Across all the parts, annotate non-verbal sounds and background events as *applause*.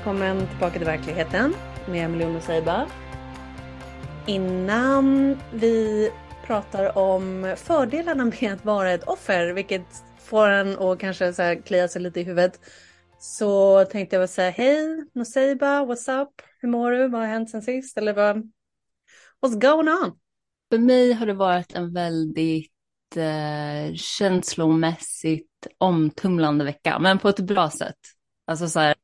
Välkommen tillbaka till verkligheten med Emelie och Seiba. Innan vi pratar om fördelarna med att vara ett offer, vilket får en att kanske så här klia sig lite i huvudet, så tänkte jag säga hej Noseiba, what's up? Hur mår du? Vad har hänt sen sist? Eller vad? What's going on? För mig har det varit en väldigt eh, känslomässigt omtumlande vecka, men på ett bra sätt. Alltså så här,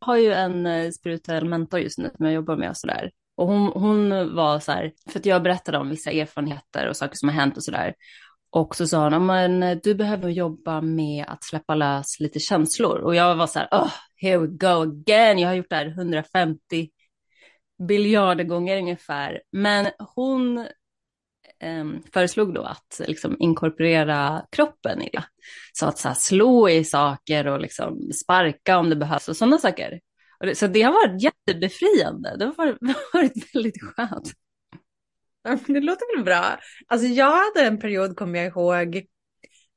har ju en eh, spirituell mentor just nu som jag jobbar med och sådär. Och hon, hon var så här, för att jag berättade om vissa erfarenheter och saker som har hänt och sådär. Och så sa hon, men eh, du behöver jobba med att släppa lös lite känslor. Och jag var så här, oh, here we go again. Jag har gjort det här 150 biljarder gånger ungefär. Men hon eh, föreslog då att liksom, inkorporera kroppen i det. Så att så här, slå i saker och liksom, sparka om det behövs och sådana saker. Och det, så det har varit jättebefriande. Det har varit, *laughs* varit väldigt skönt. Det låter väl bra. Alltså jag hade en period, kommer jag ihåg,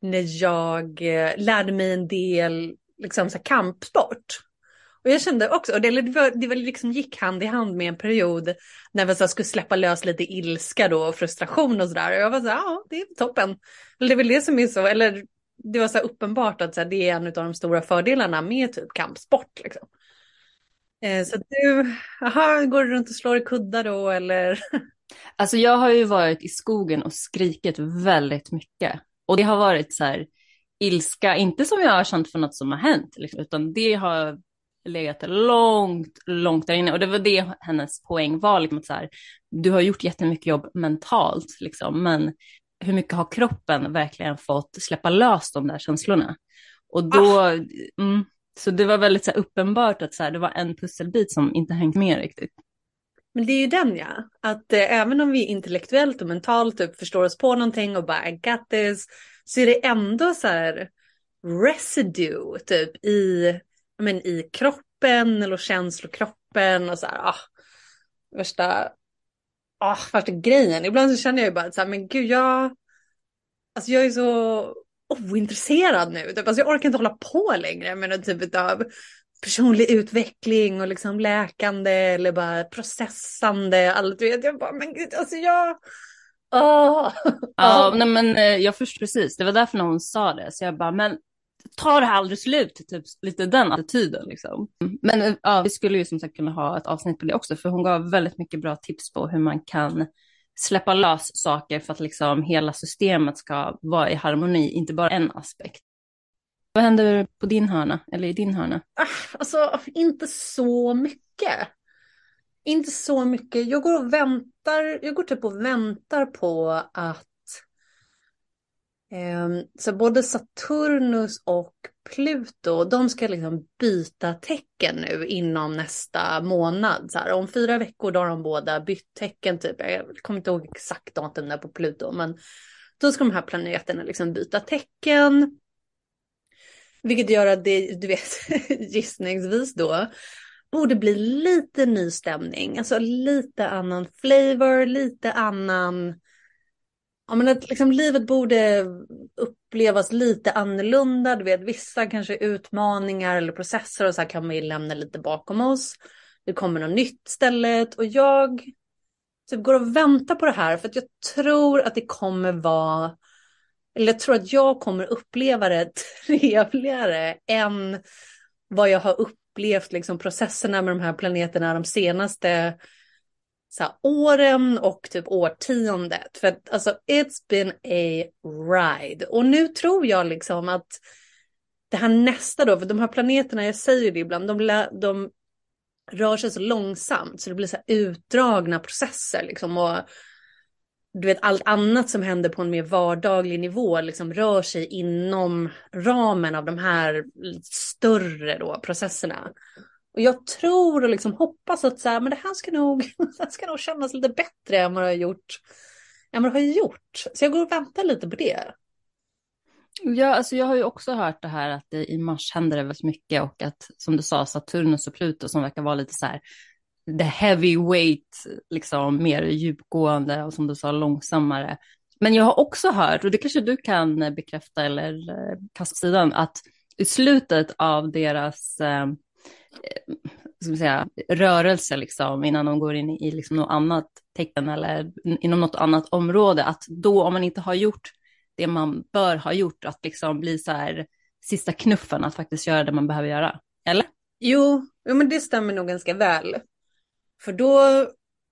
när jag eh, lärde mig en del liksom, så här, kampsport. Och jag kände också, och det, det, var, det var liksom gick hand i hand med en period när vi så skulle släppa lös lite ilska då och frustration och sådär. Och jag var så här, ja det är toppen. Eller det är väl det som är så, eller det var så här uppenbart att så här, det är en av de stora fördelarna med typ kampsport. Liksom. Eh, så du, aha, går du runt och slår i kuddar då eller? *laughs* Alltså jag har ju varit i skogen och skrikit väldigt mycket. Och det har varit så här ilska, inte som jag har känt för något som har hänt, liksom, utan det har legat långt, långt där inne. Och det var det hennes poäng var, liksom att så här, du har gjort jättemycket jobb mentalt, liksom, men hur mycket har kroppen verkligen fått släppa lös de där känslorna? Och då, ah. mm, så det var väldigt så här, uppenbart att så här, det var en pusselbit som inte hängt med riktigt. Men det är ju den ja, att eh, även om vi intellektuellt och mentalt typ förstår oss på någonting och bara I got this, så är det ändå så här residue typ i men, i kroppen eller känslokroppen och så här, ah, värsta, ah, värsta grejen. Ibland så känner jag ju bara så här, men gud jag, alltså jag är så ointresserad nu. Typ. Alltså jag orkar inte hålla på längre med någon typ av personlig utveckling och liksom läkande eller bara processande. Allt, vet. Jag bara, men gud, alltså jag... Oh. *laughs* Ja, nej, men eh, jag förstår precis. Det var därför när hon sa det. Så jag bara, men tar det här aldrig slut? Typ lite den attityden liksom. Men ja, vi skulle ju som sagt kunna ha ett avsnitt på det också, för hon gav väldigt mycket bra tips på hur man kan släppa lös saker för att liksom hela systemet ska vara i harmoni, inte bara en aspekt. Vad händer på din hörna, eller i din hörna? Ah, alltså, inte så mycket. Inte så mycket. Jag går och väntar, jag går typ och väntar på att Ehm, så både Saturnus och Pluto, de ska liksom byta tecken nu inom nästa månad. Så här, om fyra veckor då har de båda bytt tecken, typ. jag kommer inte ihåg exakt datum där på Pluto, men då ska de här planeterna liksom byta tecken. Vilket gör att det, du vet, *laughs* gissningsvis då, borde bli lite ny stämning. Alltså lite annan flavor, lite annan ja, men att liksom livet borde upplevas lite annorlunda. Du vet, vissa kanske utmaningar eller processer och så här kan vi lämna lite bakom oss. Det kommer något nytt stället. och jag typ går och väntar på det här för att jag tror att det kommer vara eller jag tror att jag kommer uppleva det *laughs* trevligare än vad jag har upplevt liksom processerna med de här planeterna de senaste så här, åren och typ årtiondet. För att alltså it's been a ride. Och nu tror jag liksom att det här nästa då, för de här planeterna, jag säger det ibland, de, de rör sig så långsamt så det blir så här utdragna processer liksom. Och du vet allt annat som händer på en mer vardaglig nivå liksom rör sig inom ramen av de här större då, processerna. Och jag tror och liksom hoppas att så här, men det här ska nog, *laughs* det här ska nog kännas lite bättre än vad det har gjort. Än vad jag har gjort. Så jag går och väntar lite på det. Ja, alltså jag har ju också hört det här att det, i mars händer det väldigt mycket och att som du sa Saturnus och Pluto som verkar vara lite så här the heavyweight, liksom mer djupgående och som du sa långsammare. Men jag har också hört, och det kanske du kan bekräfta eller eh, kasta sidan, att i slutet av deras eh, ska säga, rörelse, liksom, innan de går in i liksom, något annat tecken eller inom något annat område, att då om man inte har gjort det man bör ha gjort, att liksom bli så här sista knuffen, att faktiskt göra det man behöver göra. Eller? Jo, jo men det stämmer nog ganska väl. För då,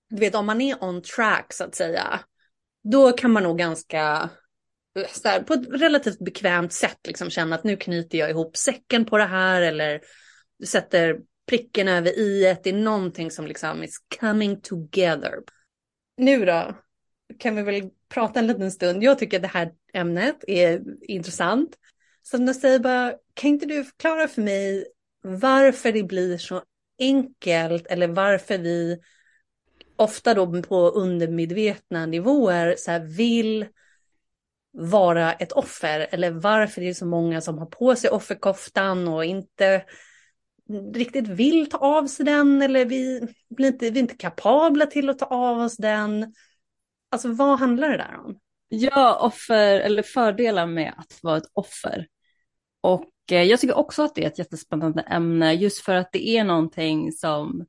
du vet om man är on track så att säga, då kan man nog ganska, så här, på ett relativt bekvämt sätt liksom känna att nu knyter jag ihop säcken på det här eller sätter pricken över i det är någonting som liksom is coming together. Nu då, kan vi väl prata en liten stund. Jag tycker att det här ämnet är intressant. Så jag säger bara, kan inte du förklara för mig varför det blir så enkelt eller varför vi ofta då på undermedvetna nivåer så här vill vara ett offer eller varför det är så många som har på sig offerkoftan och inte riktigt vill ta av sig den eller vi blir inte, vi är inte kapabla till att ta av oss den. Alltså vad handlar det där om? Ja, offer eller fördelar med att vara ett offer. Och eh, jag tycker också att det är ett jättespännande ämne just för att det är någonting som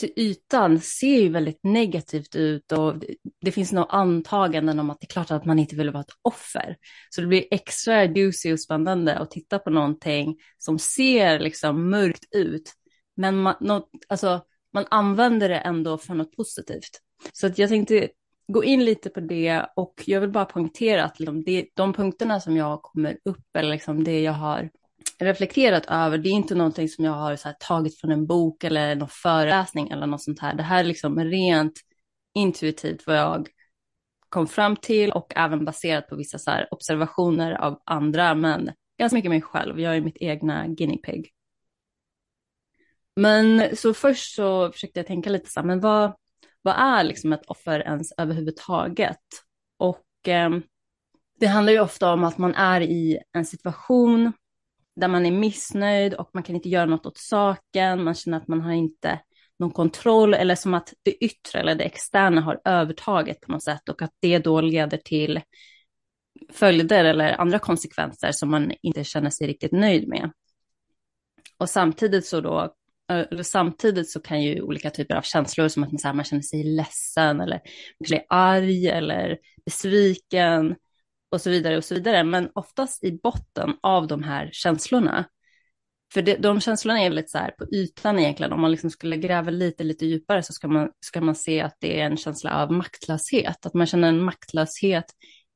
till ytan ser ju väldigt negativt ut och det finns nog antaganden om att det är klart att man inte vill vara ett offer. Så det blir extra juicy och spännande att titta på någonting som ser liksom mörkt ut. Men man, något, alltså, man använder det ändå för något positivt. Så att jag tänkte gå in lite på det och jag vill bara poängtera att liksom de punkterna som jag kommer upp eller liksom det jag har reflekterat över, det är inte någonting som jag har här, tagit från en bok eller någon föreläsning eller något sånt här. Det här är liksom rent intuitivt vad jag kom fram till och även baserat på vissa så här, observationer av andra, men ganska mycket mig själv. Jag är mitt egna guinea pig. Men så först så försökte jag tänka lite så här, men vad, vad är liksom ett offer ens överhuvudtaget? Och eh, det handlar ju ofta om att man är i en situation där man är missnöjd och man kan inte göra något åt saken, man känner att man har inte någon kontroll eller som att det yttre eller det externa har övertaget på något sätt och att det då leder till följder eller andra konsekvenser som man inte känner sig riktigt nöjd med. Och samtidigt så då, eller samtidigt så kan ju olika typer av känslor som att man, så här, man känner sig ledsen eller blir arg eller besviken och så vidare och så vidare. Men oftast i botten av de här känslorna, för det, de känslorna är lite så här på ytan egentligen, om man liksom skulle gräva lite, lite djupare så ska man, ska man se att det är en känsla av maktlöshet, att man känner en maktlöshet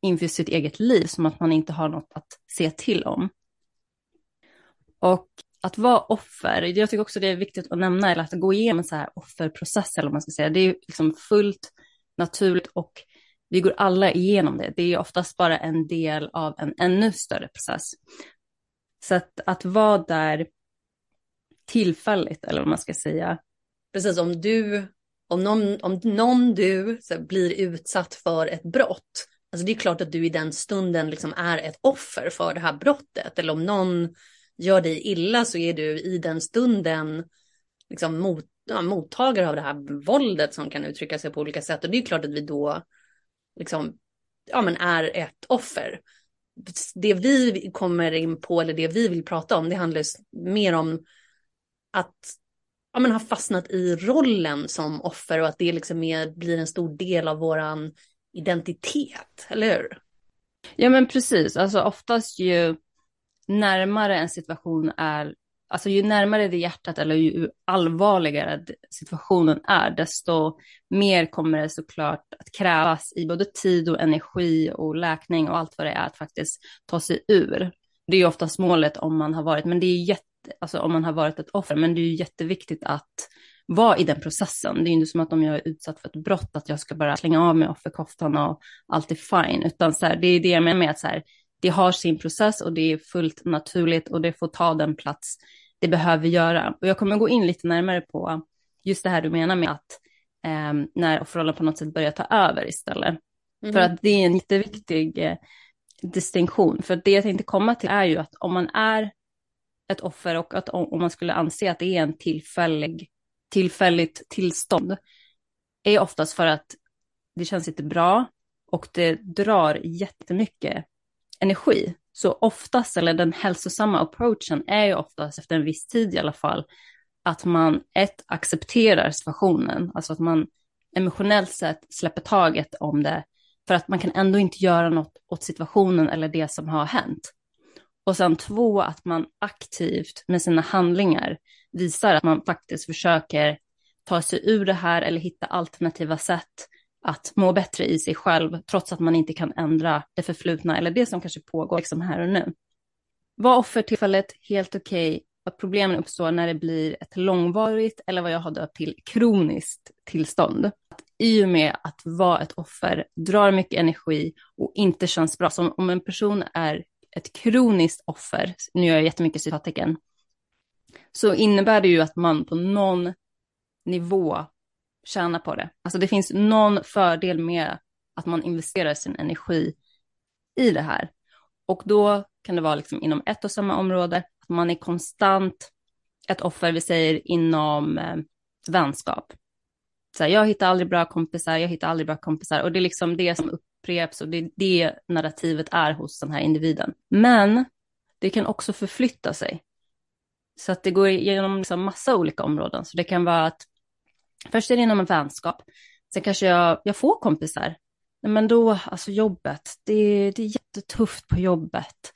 inför sitt eget liv, som att man inte har något att se till om. Och att vara offer, jag tycker också det är viktigt att nämna, eller att gå igenom en så här offerprocess, eller vad man ska säga, det är liksom fullt naturligt och vi går alla igenom det. Det är oftast bara en del av en ännu större process. Så att, att vara där tillfälligt, eller vad man ska säga. Precis, om du, om någon, om någon du så blir utsatt för ett brott, alltså det är klart att du i den stunden liksom är ett offer för det här brottet. Eller om någon gör dig illa så är du i den stunden liksom mot, ja, mottagare av det här våldet som kan uttrycka sig på olika sätt. Och det är klart att vi då liksom, ja, men är ett offer. Det vi kommer in på eller det vi vill prata om, det handlar mer om att ja, men ha fastnat i rollen som offer och att det liksom är, blir en stor del av våran identitet, eller hur? Ja men precis, alltså oftast ju närmare en situation är alltså ju närmare det hjärtat eller ju allvarligare situationen är, desto mer kommer det såklart att krävas i både tid och energi och läkning och allt vad det är att faktiskt ta sig ur. Det är ju oftast målet om man har varit, men det är jätte, alltså om man har varit ett offer, men det är ju jätteviktigt att vara i den processen. Det är ju inte som att om jag är utsatt för ett brott att jag ska bara slänga av mig offerkoftan och allt är fine, utan så här, det är det jag menar med att så här, det har sin process och det är fullt naturligt och det får ta den plats det behöver göra. Och jag kommer gå in lite närmare på just det här du menar med att eh, när offerrollen på något sätt börjar ta över istället. Mm. För att det är en jätteviktig eh, distinktion. För det jag tänkte komma till är ju att om man är ett offer och att om, om man skulle anse att det är en tillfällig, tillfälligt tillstånd är oftast för att det känns inte bra och det drar jättemycket energi. Så oftast, eller den hälsosamma approachen är ju oftast efter en viss tid i alla fall, att man ett accepterar situationen, alltså att man emotionellt sett släpper taget om det, för att man kan ändå inte göra något åt situationen eller det som har hänt. Och sen två, att man aktivt med sina handlingar visar att man faktiskt försöker ta sig ur det här eller hitta alternativa sätt att må bättre i sig själv, trots att man inte kan ändra det förflutna eller det som kanske pågår liksom här och nu. Var offertillfället helt okej, okay, att problemen uppstår när det blir ett långvarigt eller vad jag har döpt till kroniskt tillstånd. Att I och med att vara ett offer drar mycket energi och inte känns bra. Så om en person är ett kroniskt offer, nu gör jag jättemycket citattecken, så innebär det ju att man på någon nivå tjäna på det. Alltså det finns någon fördel med att man investerar sin energi i det här. Och då kan det vara liksom inom ett och samma område, att man är konstant ett offer, vi säger inom eh, vänskap. Så här, jag hittar aldrig bra kompisar, jag hittar aldrig bra kompisar. Och det är liksom det som uppreps och det är det narrativet är hos den här individen. Men det kan också förflytta sig. Så att det går igenom liksom massa olika områden. Så det kan vara att Först är det inom en vänskap. Sen kanske jag, jag får kompisar. Men då, alltså jobbet, det, det är jättetufft på jobbet.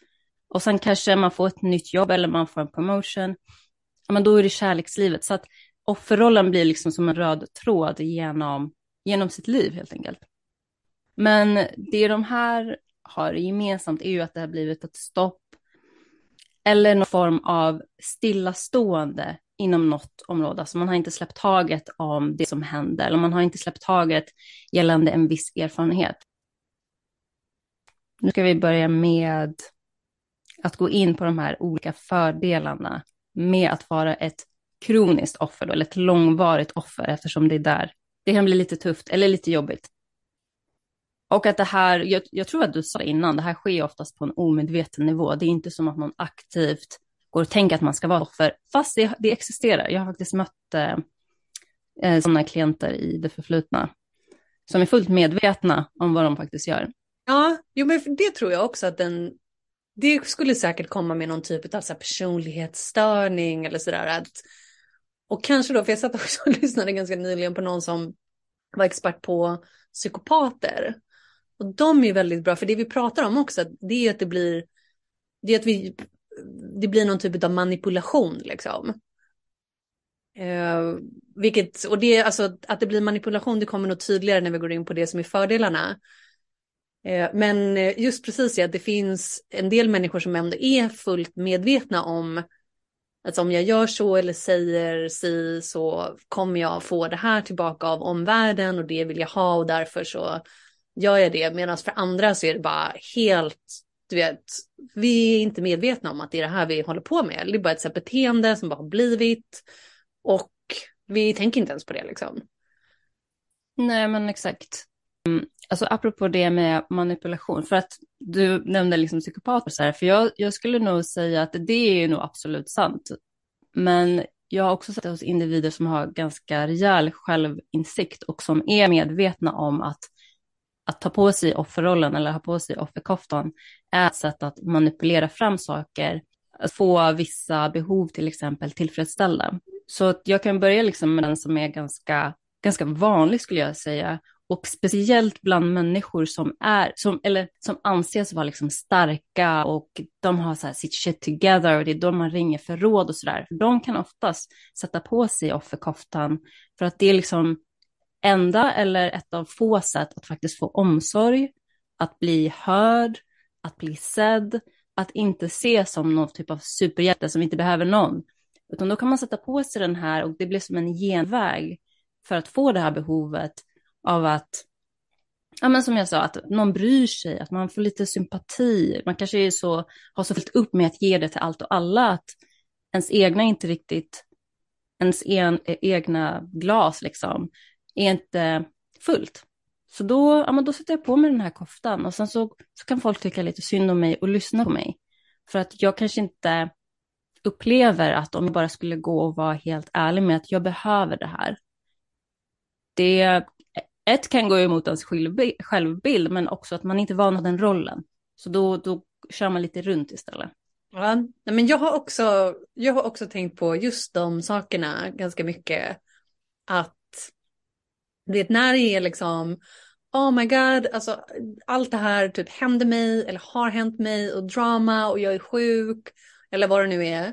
Och sen kanske man får ett nytt jobb eller man får en promotion. Men då är det kärlekslivet. Så att offerrollen blir liksom som en röd tråd genom, genom sitt liv helt enkelt. Men det de här har gemensamt är ju att det har blivit ett stopp eller någon form av stillastående inom något område. Alltså man har inte släppt taget om det som händer, eller man har inte släppt taget gällande en viss erfarenhet. Nu ska vi börja med att gå in på de här olika fördelarna med att vara ett kroniskt offer då, eller ett långvarigt offer eftersom det är där det kan bli lite tufft eller lite jobbigt. Och att det här, jag, jag tror att du sa innan, det här sker oftast på en omedveten nivå. Det är inte som att någon aktivt går och tänker att man ska vara offer, fast det, det existerar. Jag har faktiskt mött eh, eh sådana klienter i det förflutna som är fullt medvetna om vad de faktiskt gör. Ja, jo, men det tror jag också att den, det skulle säkert komma med någon typ av så personlighetsstörning eller sådär. och kanske då, för jag satt också och *laughs* lyssnade ganska nyligen på någon som var expert på psykopater. Och de är väldigt bra, för det vi pratar om också, det är att det blir, det är att vi det blir någon typ av manipulation liksom. Eh, vilket, och det, alltså, att det blir manipulation det kommer nog tydligare när vi går in på det som är fördelarna. Eh, men eh, just precis det, att det finns en del människor som ändå är fullt medvetna om att om jag gör så eller säger si så kommer jag få det här tillbaka av omvärlden och det vill jag ha och därför så gör jag det. Medan för andra så är det bara helt du vet, vi är inte medvetna om att det är det här vi håller på med. Det är bara ett beteende som bara har blivit och vi tänker inte ens på det liksom. Nej, men exakt. Mm, alltså apropå det med manipulation, för att du nämnde liksom psykopater så här, för jag, jag skulle nog säga att det är nog absolut sant. Men jag har också sett det hos individer som har ganska rejäl självinsikt och som är medvetna om att att ta på sig offerrollen eller ha på sig offerkoftan är ett sätt att manipulera fram saker, att få vissa behov till exempel tillfredsställda. Så jag kan börja liksom med den som är ganska, ganska vanlig skulle jag säga. Och speciellt bland människor som är, som, eller som anses vara liksom starka och de har så här sitt shit together och det är de man ringer för råd och sådär. De kan oftast sätta på sig offerkoftan för att det är liksom enda eller ett av få sätt att faktiskt få omsorg, att bli hörd, att bli sedd, att inte ses som någon typ av superhjälte som inte behöver någon. Utan då kan man sätta på sig den här och det blir som en genväg för att få det här behovet av att, ja men som jag sa, att någon bryr sig, att man får lite sympati. Man kanske är så, har så fullt upp med att ge det till allt och alla att ens egna inte riktigt, ens en, e-, egna glas liksom, är inte fullt. Så då, ja, men då sätter jag på mig den här koftan och sen så, så kan folk tycka lite synd om mig och lyssna på mig. För att jag kanske inte upplever att om jag bara skulle gå och vara helt ärlig med att jag behöver det här. Det, ett kan gå emot ens självbild, men också att man inte är van vid den rollen. Så då, då kör man lite runt istället. Ja, men jag har, också, jag har också tänkt på just de sakerna ganska mycket. Att vet när det är liksom, oh my god, alltså allt det här typ händer mig eller har hänt mig och drama och jag är sjuk eller vad det nu är.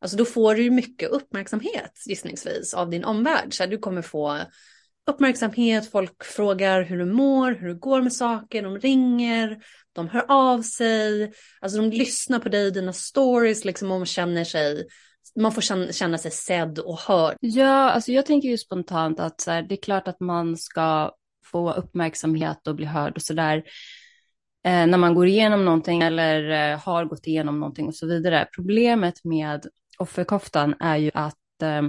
Alltså då får du ju mycket uppmärksamhet gissningsvis av din omvärld. Så du kommer få uppmärksamhet, folk frågar hur du mår, hur det går med saker, de ringer, de hör av sig, alltså de lyssnar på dig, dina stories, liksom om känner sig man får känna, känna sig sedd och hörd. Ja, alltså jag tänker ju spontant att så här, det är klart att man ska få uppmärksamhet och bli hörd och sådär eh, när man går igenom någonting eller eh, har gått igenom någonting och så vidare. Problemet med offerkoftan är ju att, eh,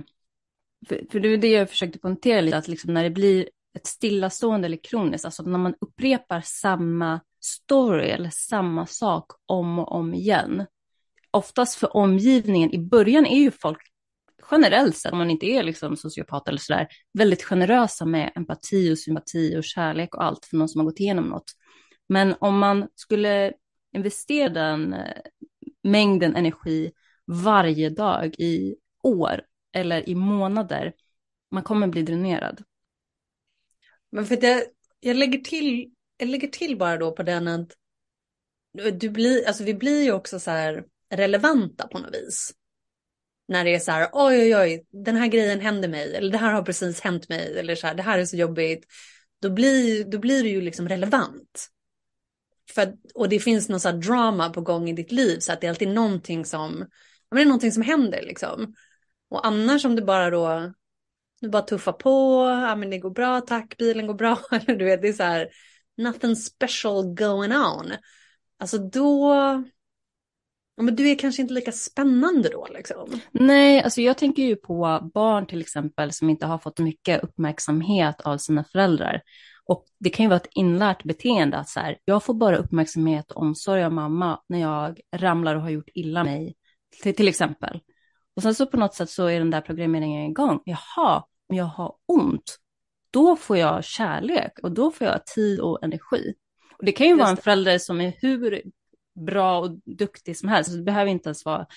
för, för det är det jag försökte poängtera lite, att liksom när det blir ett stillastående eller kroniskt, alltså när man upprepar samma story eller samma sak om och om igen, oftast för omgivningen, i början är ju folk generellt sett, om man inte är liksom sociopat eller sådär, väldigt generösa med empati och sympati och kärlek och allt för någon som har gått igenom något. Men om man skulle investera den eh, mängden energi varje dag i år eller i månader, man kommer bli dränerad. Men för det, jag lägger till, jag lägger till bara då på den att du blir, alltså vi blir ju också så här relevanta på något vis. När det är så här, oj oj oj, den här grejen hände mig, eller det här har precis hänt mig, eller så här, det här är så jobbigt. Då blir, då blir det ju liksom relevant. För, och det finns någon sån drama på gång i ditt liv, så att det är alltid någonting som, men det är någonting som händer liksom. Och annars om du bara då, du bara tuffar på, ja men det går bra, tack, bilen går bra, *laughs* eller du vet, det är så här, nothing special going on. Alltså då, men du är kanske inte lika spännande då liksom? Nej, alltså jag tänker ju på barn till exempel som inte har fått mycket uppmärksamhet av sina föräldrar. Och det kan ju vara ett inlärt beteende att så här, jag får bara uppmärksamhet och omsorg av mamma när jag ramlar och har gjort illa mig, till, till exempel. Och sen så på något sätt så är den där programmeringen igång. Jaha, om jag har ont, då får jag kärlek och då får jag tid och energi. Och det kan ju Just vara en förälder som är hur bra och duktig som helst. Det behöver inte ens vara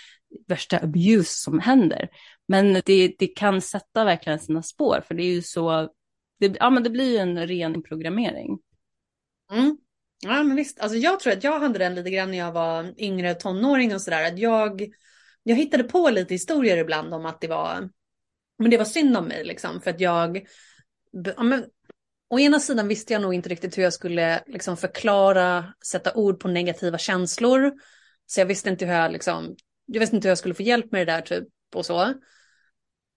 värsta abuse som händer. Men det, det kan sätta verkligen sina spår, för det är ju så, det, ja men det blir ju en ren programmering. Mm. Ja men visst, alltså jag tror att jag hade den lite grann när jag var yngre tonåring och sådär, att jag, jag hittade på lite historier ibland om att det var, men det var synd om mig liksom, för att jag, ja, men, Å ena sidan visste jag nog inte riktigt hur jag skulle liksom förklara, sätta ord på negativa känslor. Så jag visste inte hur jag, liksom, jag visste inte hur jag skulle få hjälp med det där typ och så.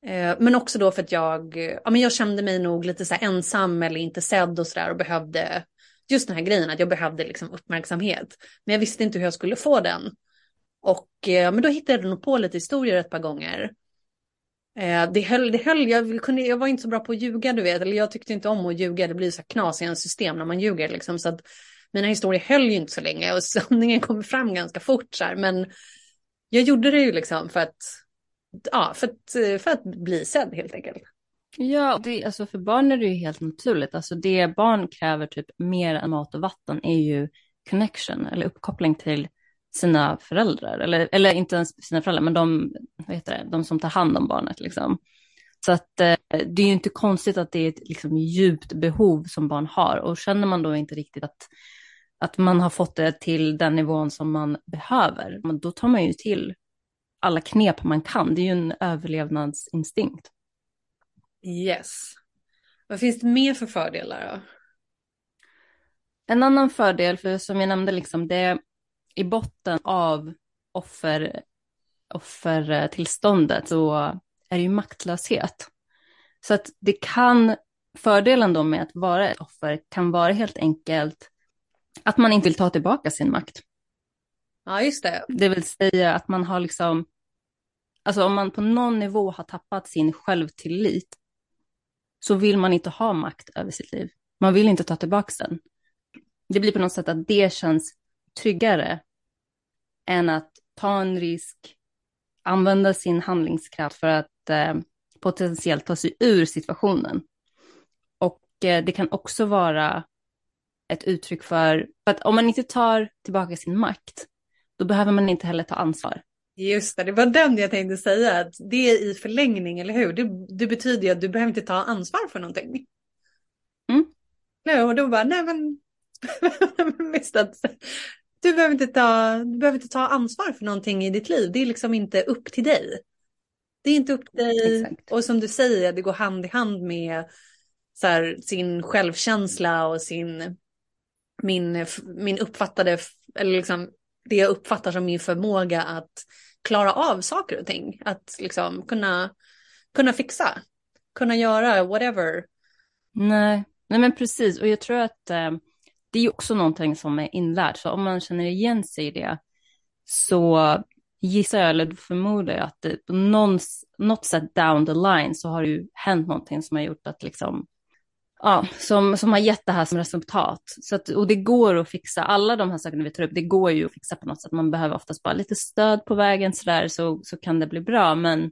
Eh, men också då för att jag, ja, men jag kände mig nog lite så ensam eller inte sedd och sådär och behövde just den här grejen att jag behövde liksom uppmärksamhet. Men jag visste inte hur jag skulle få den. Och eh, men då hittade jag nog på lite historier ett par gånger. Eh, det höll, det höll jag, kunde, jag var inte så bra på att ljuga, du vet. Eller jag tyckte inte om att ljuga. Det blir så knas i en system när man ljuger. Liksom, så att mina historier höll ju inte så länge och *laughs* sanningen kom fram ganska fort. Så här. Men jag gjorde det ju liksom för att, ja, för att, för att bli sedd helt enkelt. Ja, det, alltså för barn är det ju helt naturligt. Alltså det barn kräver typ mer än mat och vatten är ju connection eller uppkoppling till sina föräldrar, eller, eller inte ens sina föräldrar, men de, vad heter det, de som tar hand om barnet. Liksom. Så att eh, det är ju inte konstigt att det är ett liksom, djupt behov som barn har och känner man då inte riktigt att, att man har fått det till den nivån som man behöver, då tar man ju till alla knep man kan. Det är ju en överlevnadsinstinkt. Yes. Vad finns det mer för fördelar då? En annan fördel, för som jag nämnde, liksom, det, i botten av offer, offertillståndet så är det ju maktlöshet. Så att det kan, fördelen då med att vara ett offer kan vara helt enkelt att man inte vill ta tillbaka sin makt. Ja, just det. Det vill säga att man har liksom, alltså om man på någon nivå har tappat sin självtillit så vill man inte ha makt över sitt liv. Man vill inte ta tillbaka den. Det blir på något sätt att det känns tryggare än att ta en risk, använda sin handlingskraft för att eh, potentiellt ta sig ur situationen. Och eh, det kan också vara ett uttryck för, för att om man inte tar tillbaka sin makt, då behöver man inte heller ta ansvar. Just det, det var den jag tänkte säga. Att det är i förlängning, eller hur? Det, det betyder ju att du behöver inte ta ansvar för någonting. Mm. Nej, och då bara, nej men, *laughs* visst att du behöver, inte ta, du behöver inte ta ansvar för någonting i ditt liv. Det är liksom inte upp till dig. Det är inte upp till dig. Exakt. Och som du säger, det går hand i hand med så här, sin självkänsla och sin, min, min uppfattade, eller liksom det jag uppfattar som min förmåga att klara av saker och ting. Att liksom kunna, kunna fixa, kunna göra whatever. Nej, nej men precis. Och jag tror att eh, det är också någonting som är inlärt. Så om man känner igen sig i det så gissar jag, eller förmodar jag att det, på någon, något sätt down the line så har det ju hänt någonting som har gjort att liksom ja, som, som har gett det här som resultat. Så att, och det går att fixa, alla de här sakerna vi tar upp, det går ju att fixa på något sätt. Man behöver oftast bara lite stöd på vägen sådär så, så kan det bli bra. Men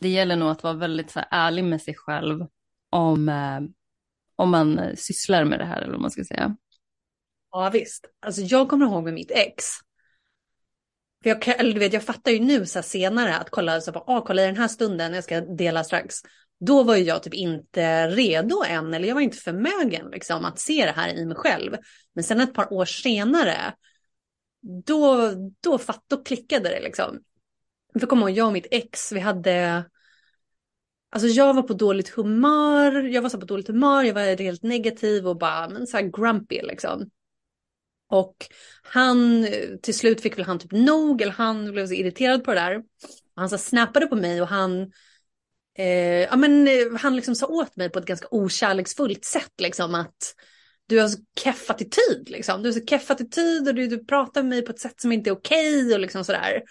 det gäller nog att vara väldigt så här, ärlig med sig själv om, eh, om man sysslar med det här eller vad man ska säga. Ja visst, alltså jag kommer ihåg med mitt ex. För jag, eller du vet, jag fattar ju nu så senare att kolla, så bara, ah, kolla i den här stunden, jag ska dela strax då var ju jag typ inte redo än, eller jag var inte förmögen liksom, att se det här i mig själv. Men sen ett par år senare, då, då, fatt, då klickade det liksom. För kommer ihåg, jag och mitt ex, vi hade, alltså jag var på dåligt humör, jag var så på dåligt humör, jag var helt negativ och bara, men så här grumpy liksom. Och han, till slut fick väl han typ nog, eller han blev så irriterad på det där. Han så snappade på mig och han eh, ja, men, eh, han liksom sa åt mig på ett ganska okärleksfullt sätt liksom att du har så keff attityd liksom. Du har så keff attityd och du, du pratar med mig på ett sätt som inte är okej okay, och liksom sådär.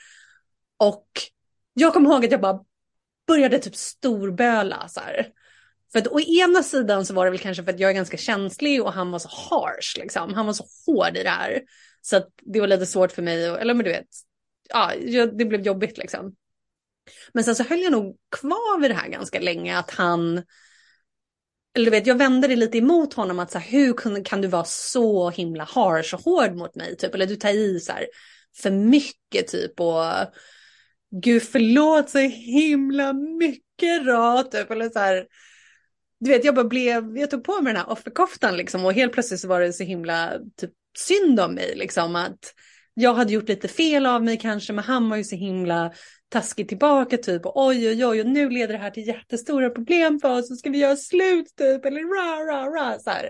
Och jag kommer ihåg att jag bara började typ storböla så här. För att å ena sidan så var det väl kanske för att jag är ganska känslig och han var så harsh liksom. Han var så hård i det här. Så att det var lite svårt för mig, eller men du vet, ja, det blev jobbigt liksom. Men sen så höll jag nog kvar vid det här ganska länge att han, eller du vet jag vände det lite emot honom att så här, hur kan, kan du vara så himla harsh och hård mot mig typ, eller du tar i så här för mycket typ och gud förlåt så himla mycket då typ eller så här. Du vet jag bara blev, jag tog på mig den här offerkoftan liksom och helt plötsligt så var det så himla typ synd om mig liksom att jag hade gjort lite fel av mig kanske men han var ju så himla taskigt tillbaka typ och oj oj oj och nu leder det här till jättestora problem för oss och ska vi göra slut typ eller ra ra ra så här.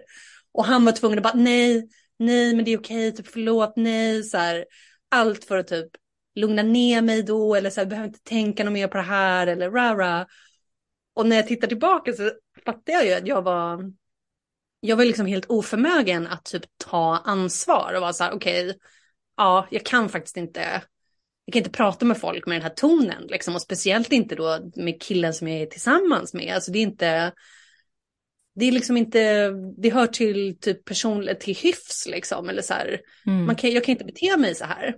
Och han var tvungen att bara nej, nej men det är okej, typ förlåt, nej så här. Allt för att typ lugna ner mig då eller så här, behöver inte tänka något mer på det här eller ra ra. Och när jag tittar tillbaka så fattar jag ju att jag var jag var liksom helt oförmögen att typ ta ansvar och vara så här okej, okay, ja, jag kan faktiskt inte jag kan inte prata med folk med den här tonen liksom och speciellt inte då med killen som jag är tillsammans med. Alltså det är inte, det är liksom inte, det hör till typ person, till hyfs liksom eller så här. Mm. Man kan, jag kan inte bete mig så här.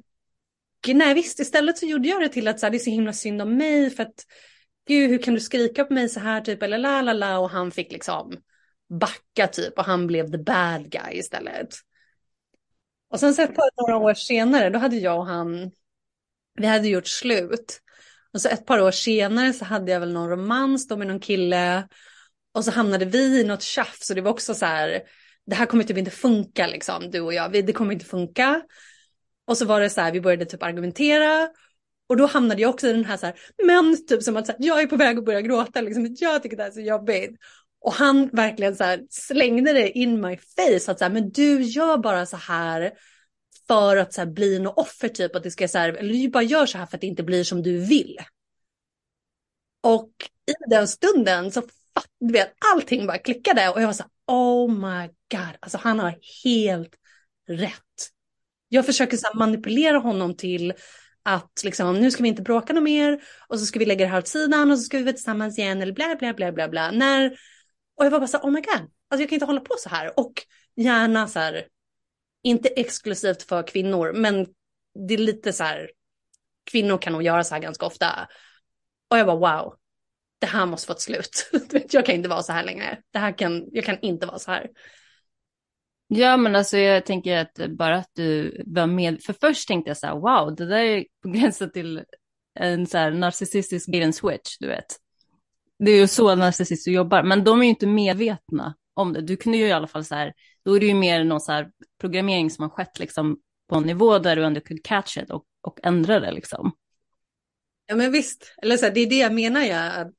Nej visst, istället så gjorde jag det till att så här, det är så himla synd om mig för att gud hur kan du skrika på mig så här typ eller la la la och han fick liksom backa typ och han blev the bad guy istället. Och sen så ett par några år senare då hade jag och han vi hade gjort slut. Och så ett par år senare så hade jag väl någon romans då med någon kille. Och så hamnade vi i något tjafs och det var också så här, det här kommer typ inte funka liksom, du och jag, det kommer inte funka. Och så var det så här, vi började typ argumentera. Och då hamnade jag också i den här så här, men typ som att så här, jag är på väg att börja gråta, liksom, jag tycker det här är så jobbigt. Och han verkligen så här, slängde det in my face, att så här, men du gör bara så här för att så här, bli något offer typ. Att det ska så här, eller du bara gör så här för att det inte blir som du vill. Och i den stunden så du vet, allting bara klickade och jag var så här, oh my god, alltså han har helt rätt. Jag försöker så manipulera honom till att liksom, nu ska vi inte bråka något mer och så ska vi lägga det här åt sidan och så ska vi vara tillsammans igen eller bla bla bla bla bla. När, och jag var bara så här, oh my god, alltså jag kan inte hålla på så här. Och gärna så här, inte exklusivt för kvinnor, men det är lite så här, kvinnor kan nog göra så här ganska ofta. Och jag bara wow, det här måste få ett slut. *laughs* jag kan inte vara så här längre. Det här kan, jag kan inte vara så här. Ja, men alltså jag tänker att bara att du var med, för först tänkte jag så här, wow, det där är på gränsen till en så här narcissistisk bait switch, du vet. Det är ju så narcissister jobbar, men de är ju inte medvetna om det. Du kunde ju i alla fall så här, då är det ju mer någon så här programmering som har skett liksom på en nivå där du ändå kunde catch it och, och ändra det liksom. Ja men visst, eller så här, det är det jag menar jag att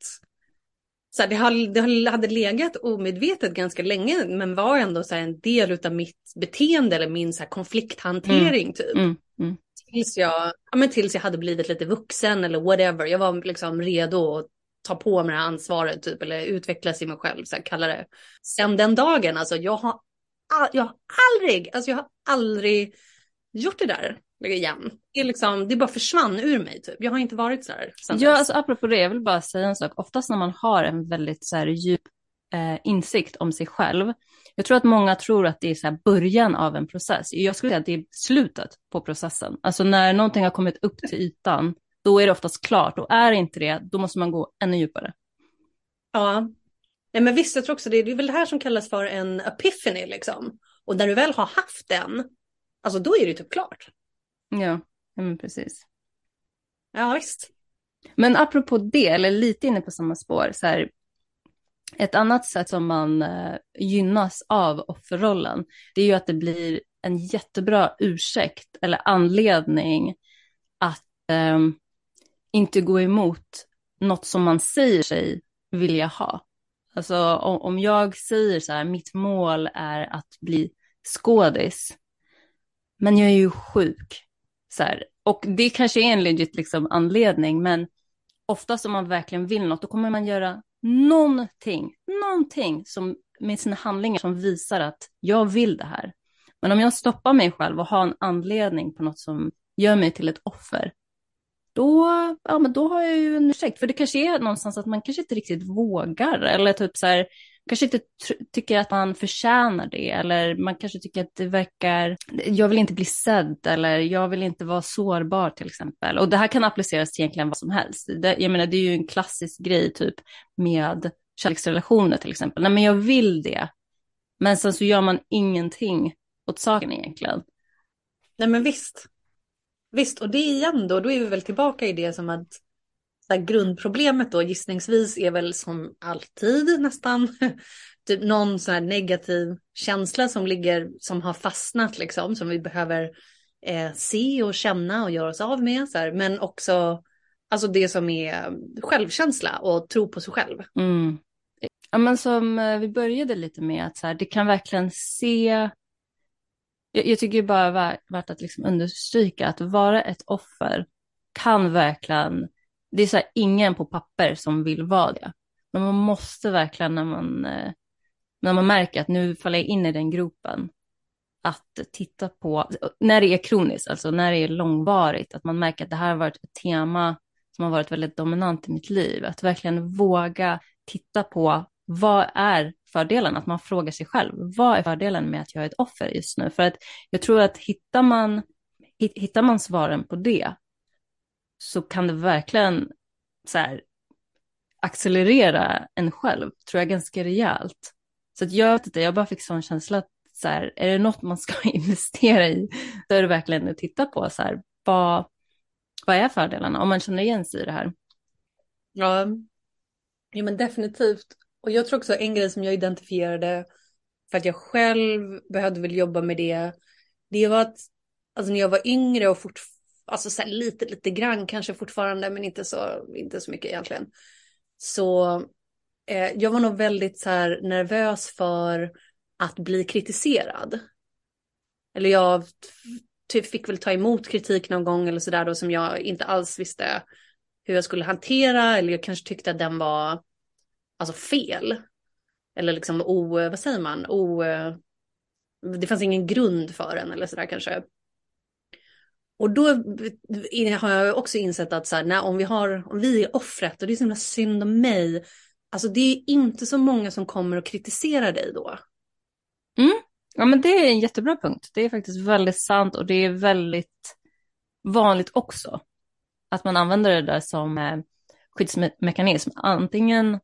så här, det, har, det hade legat omedvetet ganska länge men var ändå så här, en del av mitt beteende eller min så här, konflikthantering mm. typ. Mm. Mm. Tills, jag, ja, men tills jag hade blivit lite vuxen eller whatever. Jag var liksom redo att ta på mig det här ansvaret typ eller utvecklas i mig själv, så här, kalla det. Sen den dagen, alltså jag har, jag har aldrig, alltså jag har aldrig gjort det där igen. Det, är liksom, det bara försvann ur mig typ. Jag har inte varit så här. Ja, alltså apropå det, jag vill bara säga en sak. Oftast när man har en väldigt så här djup eh, insikt om sig själv. Jag tror att många tror att det är så här början av en process. Jag skulle säga att det är slutet på processen. Alltså när någonting har kommit upp till ytan, då är det oftast klart. Och är det inte det, då måste man gå ännu djupare. Ja, Nej, men visst, jag tror också det, det är väl det här som kallas för en epiphany liksom. Och när du väl har haft den, alltså då är det typ klart. Ja, men precis. Ja, visst. Men apropå det, eller lite inne på samma spår, så här, ett annat sätt som man eh, gynnas av offerrollen, det är ju att det blir en jättebra ursäkt eller anledning att eh, inte gå emot något som man säger sig vilja ha. Alltså om, om jag säger så här, mitt mål är att bli skådis, men jag är ju sjuk. Så här. Och det kanske är en legit liksom, anledning, men oftast om man verkligen vill något, då kommer man göra någonting, någonting som, med sina handlingar som visar att jag vill det här. Men om jag stoppar mig själv och har en anledning på något som gör mig till ett offer, då, ja, men då har jag ju en ursäkt. För det kanske är någonstans att man kanske inte riktigt vågar, eller typ så här, kanske inte tycker att man förtjänar det eller man kanske tycker att det verkar, jag vill inte bli sedd eller jag vill inte vara sårbar till exempel. Och det här kan appliceras till egentligen vad som helst. Det, jag menar det är ju en klassisk grej typ med kärleksrelationer till exempel. Nej men jag vill det. Men sen så gör man ingenting åt saken egentligen. Nej men visst. Visst, och det igen då, då är vi väl tillbaka i det som att så grundproblemet då gissningsvis är väl som alltid nästan *laughs* typ någon sån här negativ känsla som ligger, som har fastnat liksom, som vi behöver eh, se och känna och göra oss av med. Så här. Men också alltså det som är självkänsla och tro på sig själv. Mm. Ja, men som eh, vi började lite med, att så här, det kan verkligen se jag, jag tycker bara värt, värt att liksom understryka att vara ett offer kan verkligen det är så här, ingen på papper som vill vara det. Men man måste verkligen när man, eh, när man märker att nu faller jag in i den gropen, att titta på, när det är kroniskt, alltså när det är långvarigt, att man märker att det här har varit ett tema som har varit väldigt dominant i mitt liv, att verkligen våga titta på vad är fördelen, att man frågar sig själv, vad är fördelen med att jag är ett offer just nu? För att jag tror att hittar man, hittar man svaren på det, så kan det verkligen så här, accelerera en själv, tror jag, ganska rejält. Så att jag vet inte, jag bara fick sån känsla att så här, är det något man ska *laughs* investera i, då är det verkligen att titta på så här, vad, vad är fördelarna, om man känner igen sig i det här. Ja, ja men definitivt. Och jag tror också en grej som jag identifierade, för att jag själv behövde väl jobba med det, det var att alltså när jag var yngre och fortfarande alltså så lite, lite grann kanske fortfarande, men inte så, inte så mycket egentligen. Så eh, jag var nog väldigt så här nervös för att bli kritiserad. Eller jag typ fick väl ta emot kritik någon gång eller sådär då som jag inte alls visste hur jag skulle hantera eller jag kanske tyckte att den var alltså fel. Eller liksom o, vad säger man, o, eh, det fanns ingen grund för den eller sådär kanske. Och då har jag också insett att så här, när, om, vi har, om vi är offret och det är så himla synd om mig, alltså det är inte så många som kommer och kritiserar dig då. Mm. Ja men det är en jättebra punkt. Det är faktiskt väldigt sant och det är väldigt vanligt också. Att man använder det där som eh, skyddsmekanism. Antingen,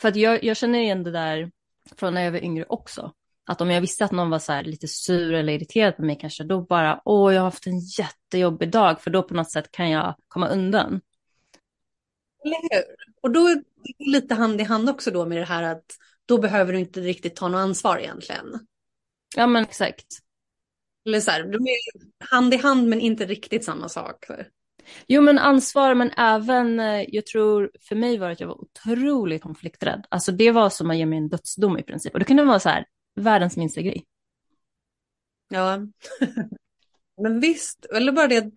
för att jag, jag känner igen det där från när jag var yngre också. Att om jag visste att någon var så lite sur eller irriterad på mig kanske, då bara, åh, jag har haft en jättejobbig dag, för då på något sätt kan jag komma undan. Eller hur? Och då är det lite hand i hand också då med det här att då behöver du inte riktigt ta något ansvar egentligen. Ja, men exakt. Eller så här, de är hand i hand men inte riktigt samma sak. Jo, men ansvar, men även, eh, jag tror för mig var det att jag var otroligt konflikträdd. Alltså det var som att ge mig en dödsdom i princip. Och det kunde vara så här, världens minsta grej. Ja, men visst, eller bara det att,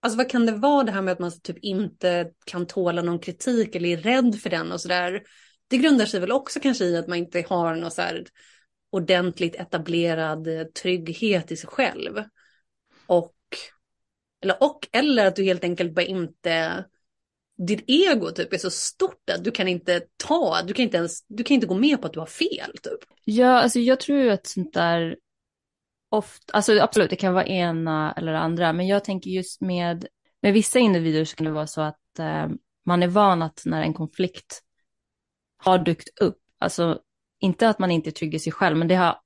alltså vad kan det vara det här med att man typ inte kan tåla någon kritik eller är rädd för den och sådär. Det grundar sig väl också kanske i att man inte har någon så här ordentligt etablerad trygghet i sig själv. Och eller, och, eller att du helt enkelt bara inte ditt ego typ är så stort att du kan inte ta, du kan inte ens, du kan inte gå med på att du har fel typ. Ja, alltså jag tror ju att sånt där ofta, alltså absolut det kan vara ena eller andra, men jag tänker just med, med vissa individer så kan det vara så att eh, man är van att när en konflikt har dykt upp, alltså inte att man inte är trygg i sig själv, men det har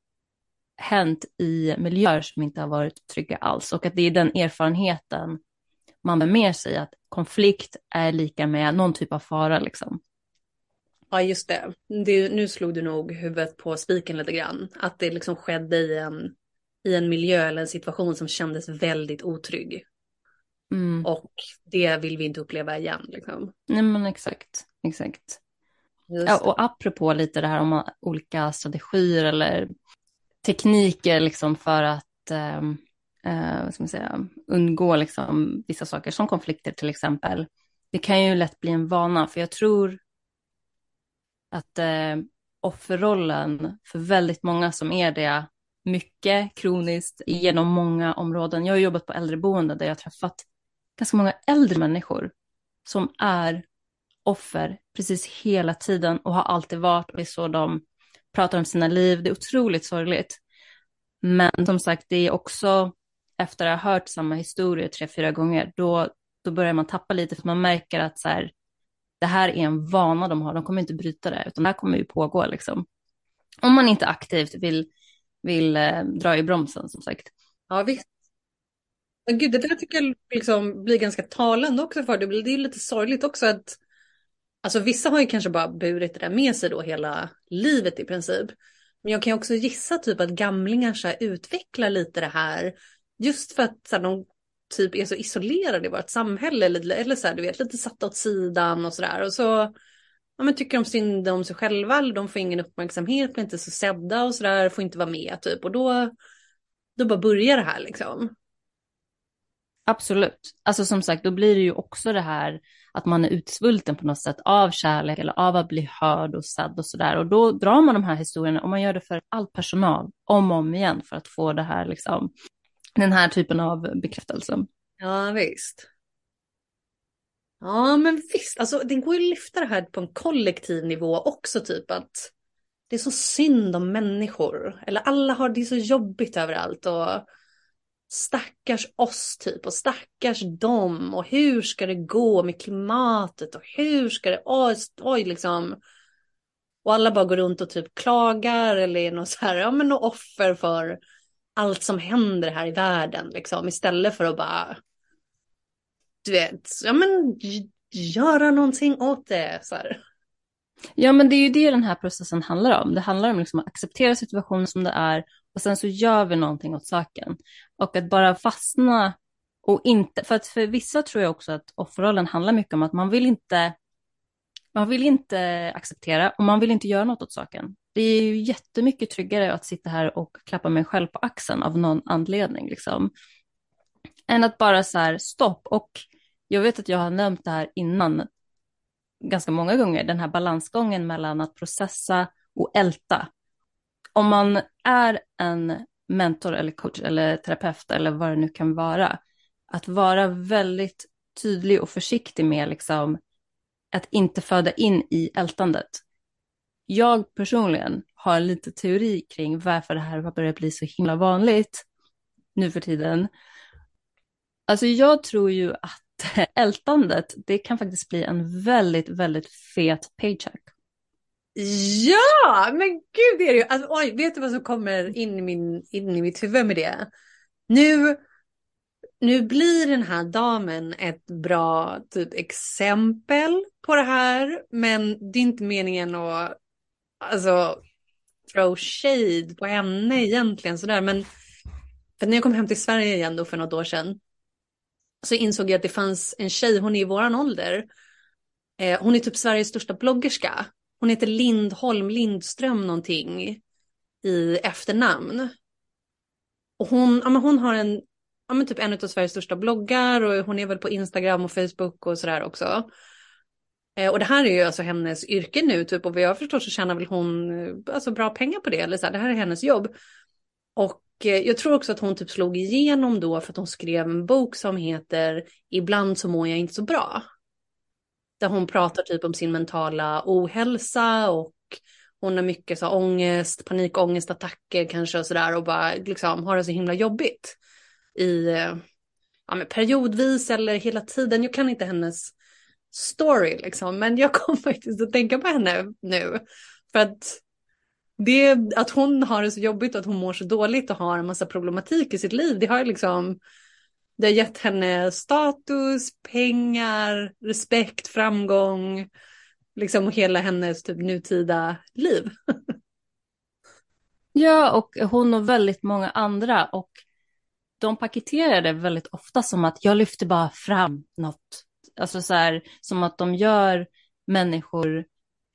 hänt i miljöer som inte har varit trygga alls och att det är den erfarenheten man bär med sig att konflikt är lika med någon typ av fara liksom. Ja, just det. det. Nu slog du nog huvudet på spiken lite grann. Att det liksom skedde i en, i en miljö eller en situation som kändes väldigt otrygg. Mm. Och det vill vi inte uppleva igen. Liksom. Nej, men exakt. exakt. Ja, och apropå lite det här om olika strategier eller tekniker liksom för att um, eh, vad ska man säga, undgå liksom vissa saker som konflikter till exempel. Det kan ju lätt bli en vana, för jag tror att eh, offerrollen för väldigt många som är det mycket kroniskt genom många områden. Jag har jobbat på äldreboende där jag har träffat ganska många äldre människor som är offer precis hela tiden och har alltid varit och det är så de pratar om sina liv. Det är otroligt sorgligt. Men som sagt, det är också efter att ha hört samma historia tre, fyra gånger, då, då börjar man tappa lite för man märker att så här, det här är en vana de har, de kommer inte bryta det, utan det här kommer ju pågå liksom. Om man inte aktivt vill, vill eh, dra i bromsen som sagt. Ja visst. Men gud, det där tycker jag liksom blir ganska talande också för det. Det är lite sorgligt också att Alltså vissa har ju kanske bara burit det där med sig då hela livet i princip. Men jag kan ju också gissa typ att gamlingar så utvecklar lite det här Just för att så här, de typ är så isolerade i vårt samhälle eller, eller så här, du vet, lite satta åt sidan och sådär. Och så ja, men tycker de synd om sig själva, eller de får ingen uppmärksamhet, blir inte så sedda och sådär, får inte vara med typ. Och då, då bara börjar det här liksom. Absolut. Alltså som sagt, då blir det ju också det här att man är utsvulten på något sätt av kärlek eller av att bli hörd och sedd och sådär. Och då drar man de här historierna och man gör det för all personal om och om igen för att få det här liksom den här typen av bekräftelse. Ja, visst. Ja, men visst, alltså det går ju att lyfta det här på en kollektiv nivå också, typ att det är så synd om människor. Eller alla har det så jobbigt överallt och stackars oss typ och stackars dem och hur ska det gå med klimatet och hur ska det, oj, oj liksom. Och alla bara går runt och typ klagar eller är något så här, ja men något offer för allt som händer här i världen liksom istället för att bara du vet, ja men göra någonting åt det. Så här. Ja, men det är ju det den här processen handlar om. Det handlar om liksom att acceptera situationen som det är och sen så gör vi någonting åt saken. Och att bara fastna och inte, för att för vissa tror jag också att offerrollen handlar mycket om att man vill inte man vill inte acceptera och man vill inte göra något åt saken. Det är ju jättemycket tryggare att sitta här och klappa mig själv på axeln av någon anledning. Liksom. Än att bara så här, stopp. Och jag vet att jag har nämnt det här innan ganska många gånger, den här balansgången mellan att processa och älta. Om man är en mentor eller coach eller terapeut eller vad det nu kan vara, att vara väldigt tydlig och försiktig med liksom att inte föda in i ältandet. Jag personligen har lite teori kring varför det här har börjat bli så himla vanligt nu för tiden. Alltså jag tror ju att *laughs* ältandet, det kan faktiskt bli en väldigt, väldigt fet paycheck. Ja, men gud det är det ju. Alltså, oj, vet du vad som kommer in i, min, in i mitt huvud med det? Nu, nu blir den här damen ett bra typ, exempel på det här. Men det är inte meningen att alltså, throw shade på henne egentligen. Sådär. Men för när jag kom hem till Sverige igen då för något år sedan så insåg jag att det fanns en tjej, hon är i våran ålder. Eh, hon är typ Sveriges största bloggerska. Hon heter Lindholm Lindström någonting i efternamn. Och hon, ja, men hon har en, ja, men typ en av Sveriges största bloggar och hon är väl på Instagram och Facebook och sådär också. Eh, och det här är ju alltså hennes yrke nu typ och vad jag förstår så tjänar väl hon eh, alltså bra pengar på det. Eller så här, det här är hennes jobb. Och eh, jag tror också att hon typ slog igenom då för att hon skrev en bok som heter Ibland så mår jag inte så bra. Där hon pratar typ om sin mentala ohälsa och hon har mycket så ångest, panikångestattacker kanske och sådär och bara liksom har det så himla jobbigt i eh, ja, men periodvis eller hela tiden. Jag kan inte hennes story liksom, men jag *laughs* kommer faktiskt att tänka på henne nu för att det att hon har det så jobbigt och att hon mår så dåligt och har en massa problematik i sitt liv, det har liksom det har gett henne status, pengar, respekt, framgång, liksom hela hennes typ nutida liv. *laughs* ja, och hon och väldigt många andra och de paketerar det väldigt ofta som att jag lyfter bara fram något, alltså så här som att de gör människor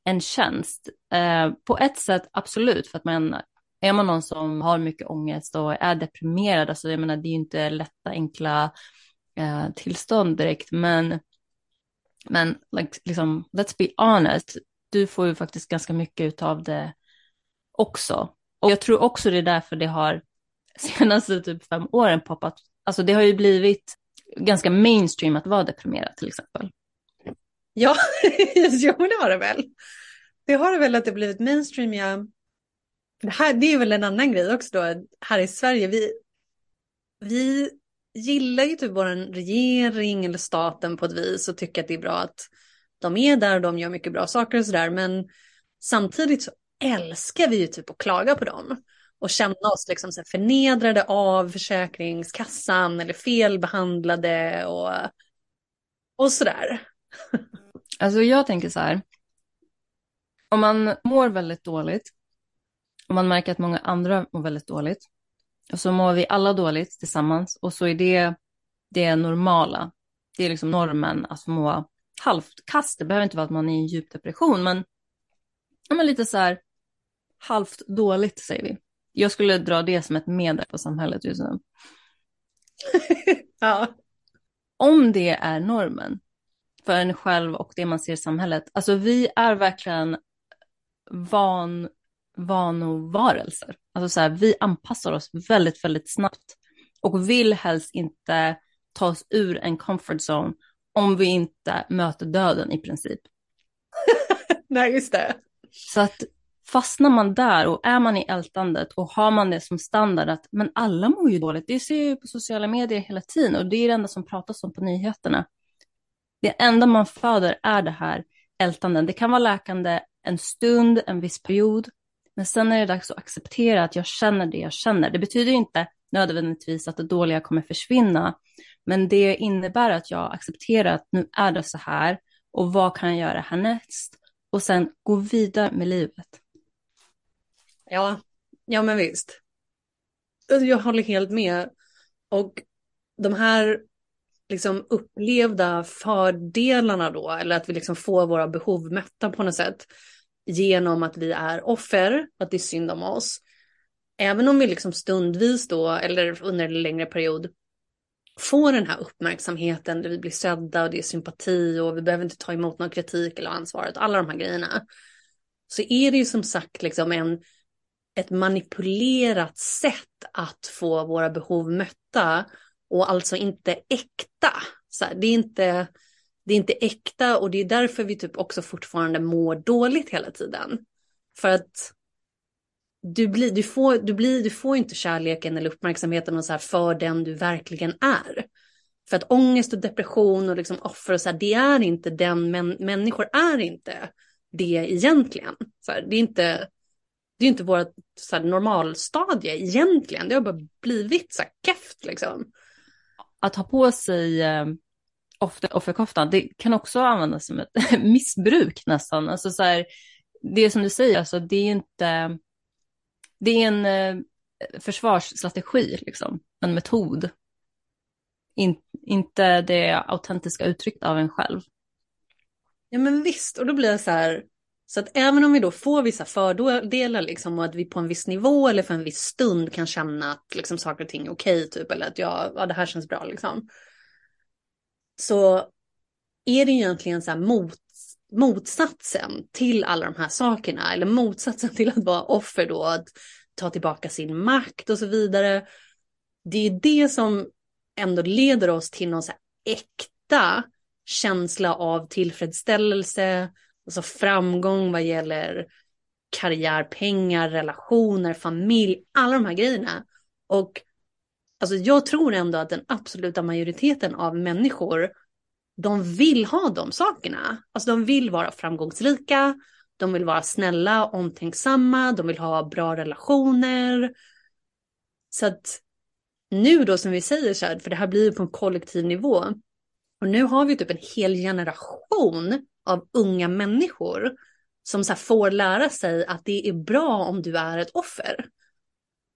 en tjänst. Eh, på ett sätt absolut, för att man är man någon som har mycket ångest och är deprimerad, alltså jag menar det är ju inte lätta enkla eh, tillstånd direkt, men, men like, liksom, let's be honest, du får ju faktiskt ganska mycket av det också. Och jag tror också det är därför det har senaste typ fem åren poppat, alltså det har ju blivit ganska mainstream att vara deprimerad till exempel. Ja, *laughs* jo det har det väl. Det har det väl att det blivit mainstream, ja. Det, här, det är väl en annan grej också då, här i Sverige. Vi, vi gillar ju typ vår regering eller staten på ett vis och tycker att det är bra att de är där och de gör mycket bra saker och sådär. Men samtidigt så älskar vi ju typ att klaga på dem och känna oss liksom så förnedrade av Försäkringskassan eller felbehandlade och, och sådär. Alltså jag tänker så här, om man mår väldigt dåligt och man märker att många andra mår väldigt dåligt och så mår vi alla dåligt tillsammans och så är det det normala. Det är liksom normen att må halvt kast. Det behöver inte vara att man är i en djup depression, men, men lite så här halvt dåligt säger vi. Jag skulle dra det som ett medel på samhället just nu. *laughs* ja. Om det är normen för en själv och det man ser i samhället. Alltså vi är verkligen van, vanovarelser. Alltså så här, vi anpassar oss väldigt, väldigt snabbt och vill helst inte ta oss ur en comfort zone om vi inte möter döden i princip. *laughs* Nej, just det. Så att fastnar man där och är man i ältandet och har man det som standard att men alla mår ju dåligt, det ser ju på sociala medier hela tiden och det är det enda som pratas om på nyheterna. Det enda man föder är det här ältanden. Det kan vara läkande en stund, en viss period, men sen är det dags att acceptera att jag känner det jag känner. Det betyder inte nödvändigtvis att det dåliga kommer försvinna, men det innebär att jag accepterar att nu är det så här och vad kan jag göra härnäst? Och sen gå vidare med livet. Ja, ja men visst. Alltså, jag håller helt med. Och de här liksom upplevda fördelarna då, eller att vi liksom får våra behov mötta på något sätt genom att vi är offer, att det är synd om oss. Även om vi liksom stundvis då, eller under en längre period, får den här uppmärksamheten där vi blir sedda och det är sympati och vi behöver inte ta emot någon kritik eller ansvaret, alla de här grejerna. Så är det ju som sagt liksom en, ett manipulerat sätt att få våra behov mötta och alltså inte äkta. Så här, det, är inte, det är inte äkta och det är därför vi typ också fortfarande mår dåligt hela tiden. För att du, blir, du, får, du, blir, du får inte kärleken eller uppmärksamheten och så här för den du verkligen är. För att ångest och depression och liksom offer och så här, det är inte den, men människor är inte det egentligen. Så här, det är inte, det är inte vårt så här, normalstadie egentligen, det har bara blivit så här keft liksom. Att ha på sig eh, offerkoftan, det kan också användas som ett *laughs* missbruk nästan. Alltså så här, det som du säger, alltså det är inte det är en eh, försvarsstrategi, liksom. en metod. In, inte det autentiska uttrycket av en själv. Ja men visst, och då blir det så här, så att även om vi då får vissa fördelar liksom och att vi på en viss nivå eller för en viss stund kan känna att liksom saker och ting är okej typ eller att ja, ja det här känns bra liksom. Så är det egentligen så här mot, motsatsen till alla de här sakerna eller motsatsen till att vara offer då, att ta tillbaka sin makt och så vidare. Det är det som ändå leder oss till någon så här äkta känsla av tillfredsställelse, alltså framgång vad gäller karriär, pengar, relationer, familj, alla de här grejerna. Och alltså, jag tror ändå att den absoluta majoriteten av människor de vill ha de sakerna. Alltså de vill vara framgångsrika, de vill vara snälla, omtänksamma, de vill ha bra relationer. Så att nu då som vi säger så här, för det här blir ju på en kollektiv nivå. Och nu har vi typ en hel generation av unga människor som så får lära sig att det är bra om du är ett offer.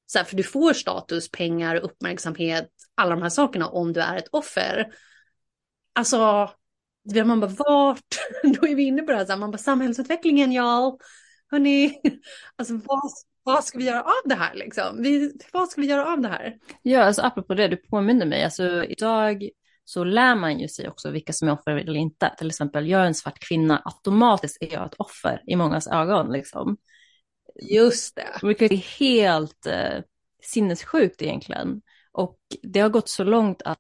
Så här, för du får status, pengar, uppmärksamhet, alla de här sakerna om du är ett offer. Alltså, man bara vart? *laughs* Då är vi inne på det här, så här man bara samhällsutvecklingen y'all. Hörni, *laughs* alltså vad, vad ska vi göra av det här liksom? Vi, vad ska vi göra av det här? Ja, alltså apropå det, du påminner mig, alltså idag så lär man ju sig också vilka som är offer eller inte. Till exempel, jag är en svart kvinna, automatiskt är jag ett offer i mångas ögon liksom. Just det. Vilket är helt eh, sinnessjukt egentligen. Och det har gått så långt att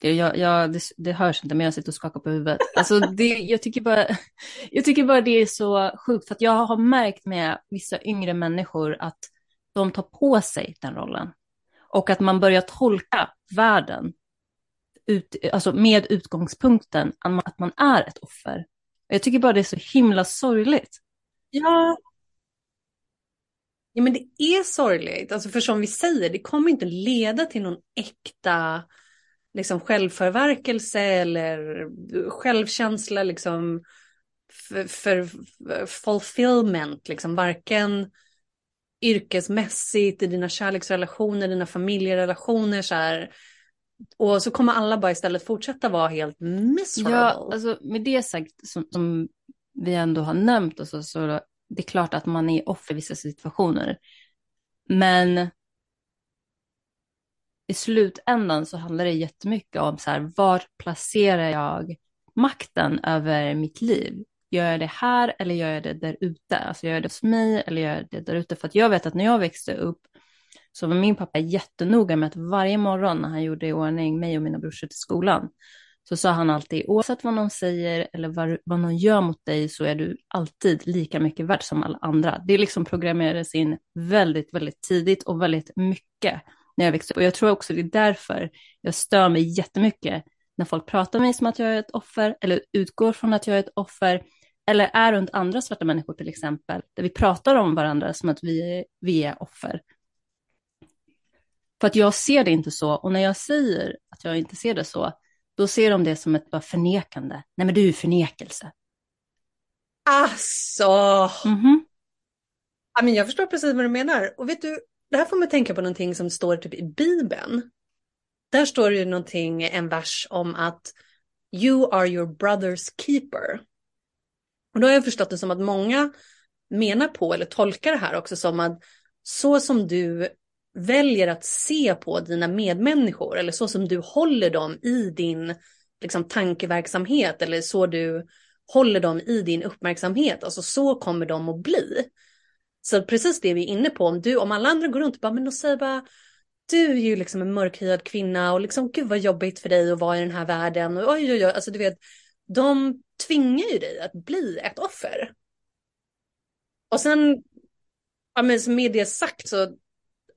jag, jag, det, det hörs inte, men jag sitter och skakar på huvudet. Alltså det, jag, tycker bara, *laughs* jag tycker bara det är så sjukt, för att jag har märkt med vissa yngre människor att de tar på sig den rollen. Och att man börjar tolka världen ut, alltså med utgångspunkten att man är ett offer. Jag tycker bara det är så himla sorgligt. Ja. Ja men det är sorgligt, alltså för som vi säger, det kommer inte leda till någon äkta liksom självförverkelse eller självkänsla liksom för, för fulfillment, liksom varken yrkesmässigt, i dina kärleksrelationer, dina familjerelationer så här. Och så kommer alla bara istället fortsätta vara helt miserable. Ja, alltså med det sagt som, som vi ändå har nämnt, och så, så det är klart att man är offer i vissa situationer. Men i slutändan så handlar det jättemycket om så här, var placerar jag makten över mitt liv? Gör jag det här eller gör jag det där ute? Alltså gör jag det hos mig eller gör jag det där ute? För att jag vet att när jag växte upp så var min pappa jättenoga med att varje morgon när han gjorde i ordning mig och mina brorsor till skolan så sa han alltid, oavsett vad någon säger eller vad, vad någon gör mot dig så är du alltid lika mycket värd som alla andra. Det liksom programmerades in väldigt, väldigt tidigt och väldigt mycket när jag växte upp. Och jag tror också det är därför jag stör mig jättemycket när folk pratar med mig som att jag är ett offer eller utgår från att jag är ett offer eller är runt andra svarta människor till exempel, där vi pratar om varandra som att vi vi är offer. För att jag ser det inte så, och när jag säger att jag inte ser det så, då ser de det som ett bara förnekande. Nej men du är förnekelse. Alltså! Mm -hmm. ja, men jag förstår precis vad du menar. Och vet du, det här får mig tänka på någonting som står typ i Bibeln. där står det ju någonting, en vers om att you are your brother's keeper. Och då har jag förstått det som att många menar på eller tolkar det här också som att så som du väljer att se på dina medmänniskor eller så som du håller dem i din liksom, tankeverksamhet eller så du håller dem i din uppmärksamhet, alltså så kommer de att bli. Så precis det vi är inne på, om, du, om alla andra går runt och bara, men de säger bara, du är ju liksom en mörkhyad kvinna och liksom gud vad jobbigt för dig att vara i den här världen och oj oj oj, alltså du vet, de tvingar ju dig att bli ett offer. Och sen, ja men med det sagt så,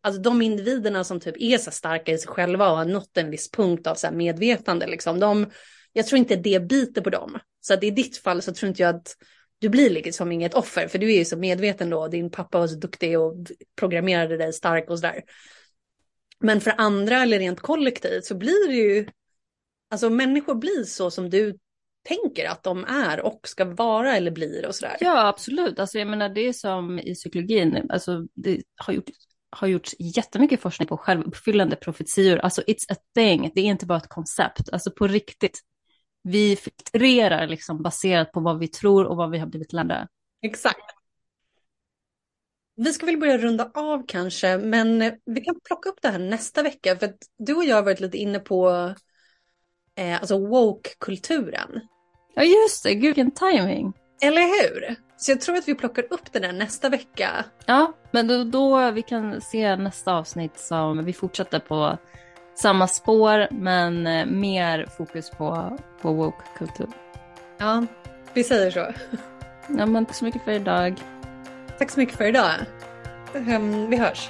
alltså de individerna som typ är så starka i sig själva och har nått en viss punkt av så här medvetande liksom, de, jag tror inte det biter på dem. Så att i ditt fall så tror inte jag att du blir liksom inget offer, för du är ju så medveten då, din pappa var så duktig och programmerade dig stark och sådär. Men för andra eller rent kollektivt så blir det ju, alltså människor blir så som du tänker att de är och ska vara eller blir och sådär. Ja, absolut. Alltså jag menar det är som i psykologin, alltså det har gjort har gjorts jättemycket forskning på självuppfyllande profetior. Alltså it's a thing, det är inte bara ett koncept. Alltså på riktigt, vi filtrerar liksom baserat på vad vi tror och vad vi har blivit lärda. Exakt. Vi ska väl börja runda av kanske, men vi kan plocka upp det här nästa vecka. För att du och jag har varit lite inne på eh, alltså woke-kulturen. Ja just det, gud vilken timing. Eller hur? Så jag tror att vi plockar upp det där nästa vecka. Ja, men då, då vi kan se nästa avsnitt som vi fortsätter på samma spår men eh, mer fokus på, på woke-kultur. Ja, vi säger så. Ja, men tack så mycket för idag. Tack så mycket för idag. Um, vi hörs.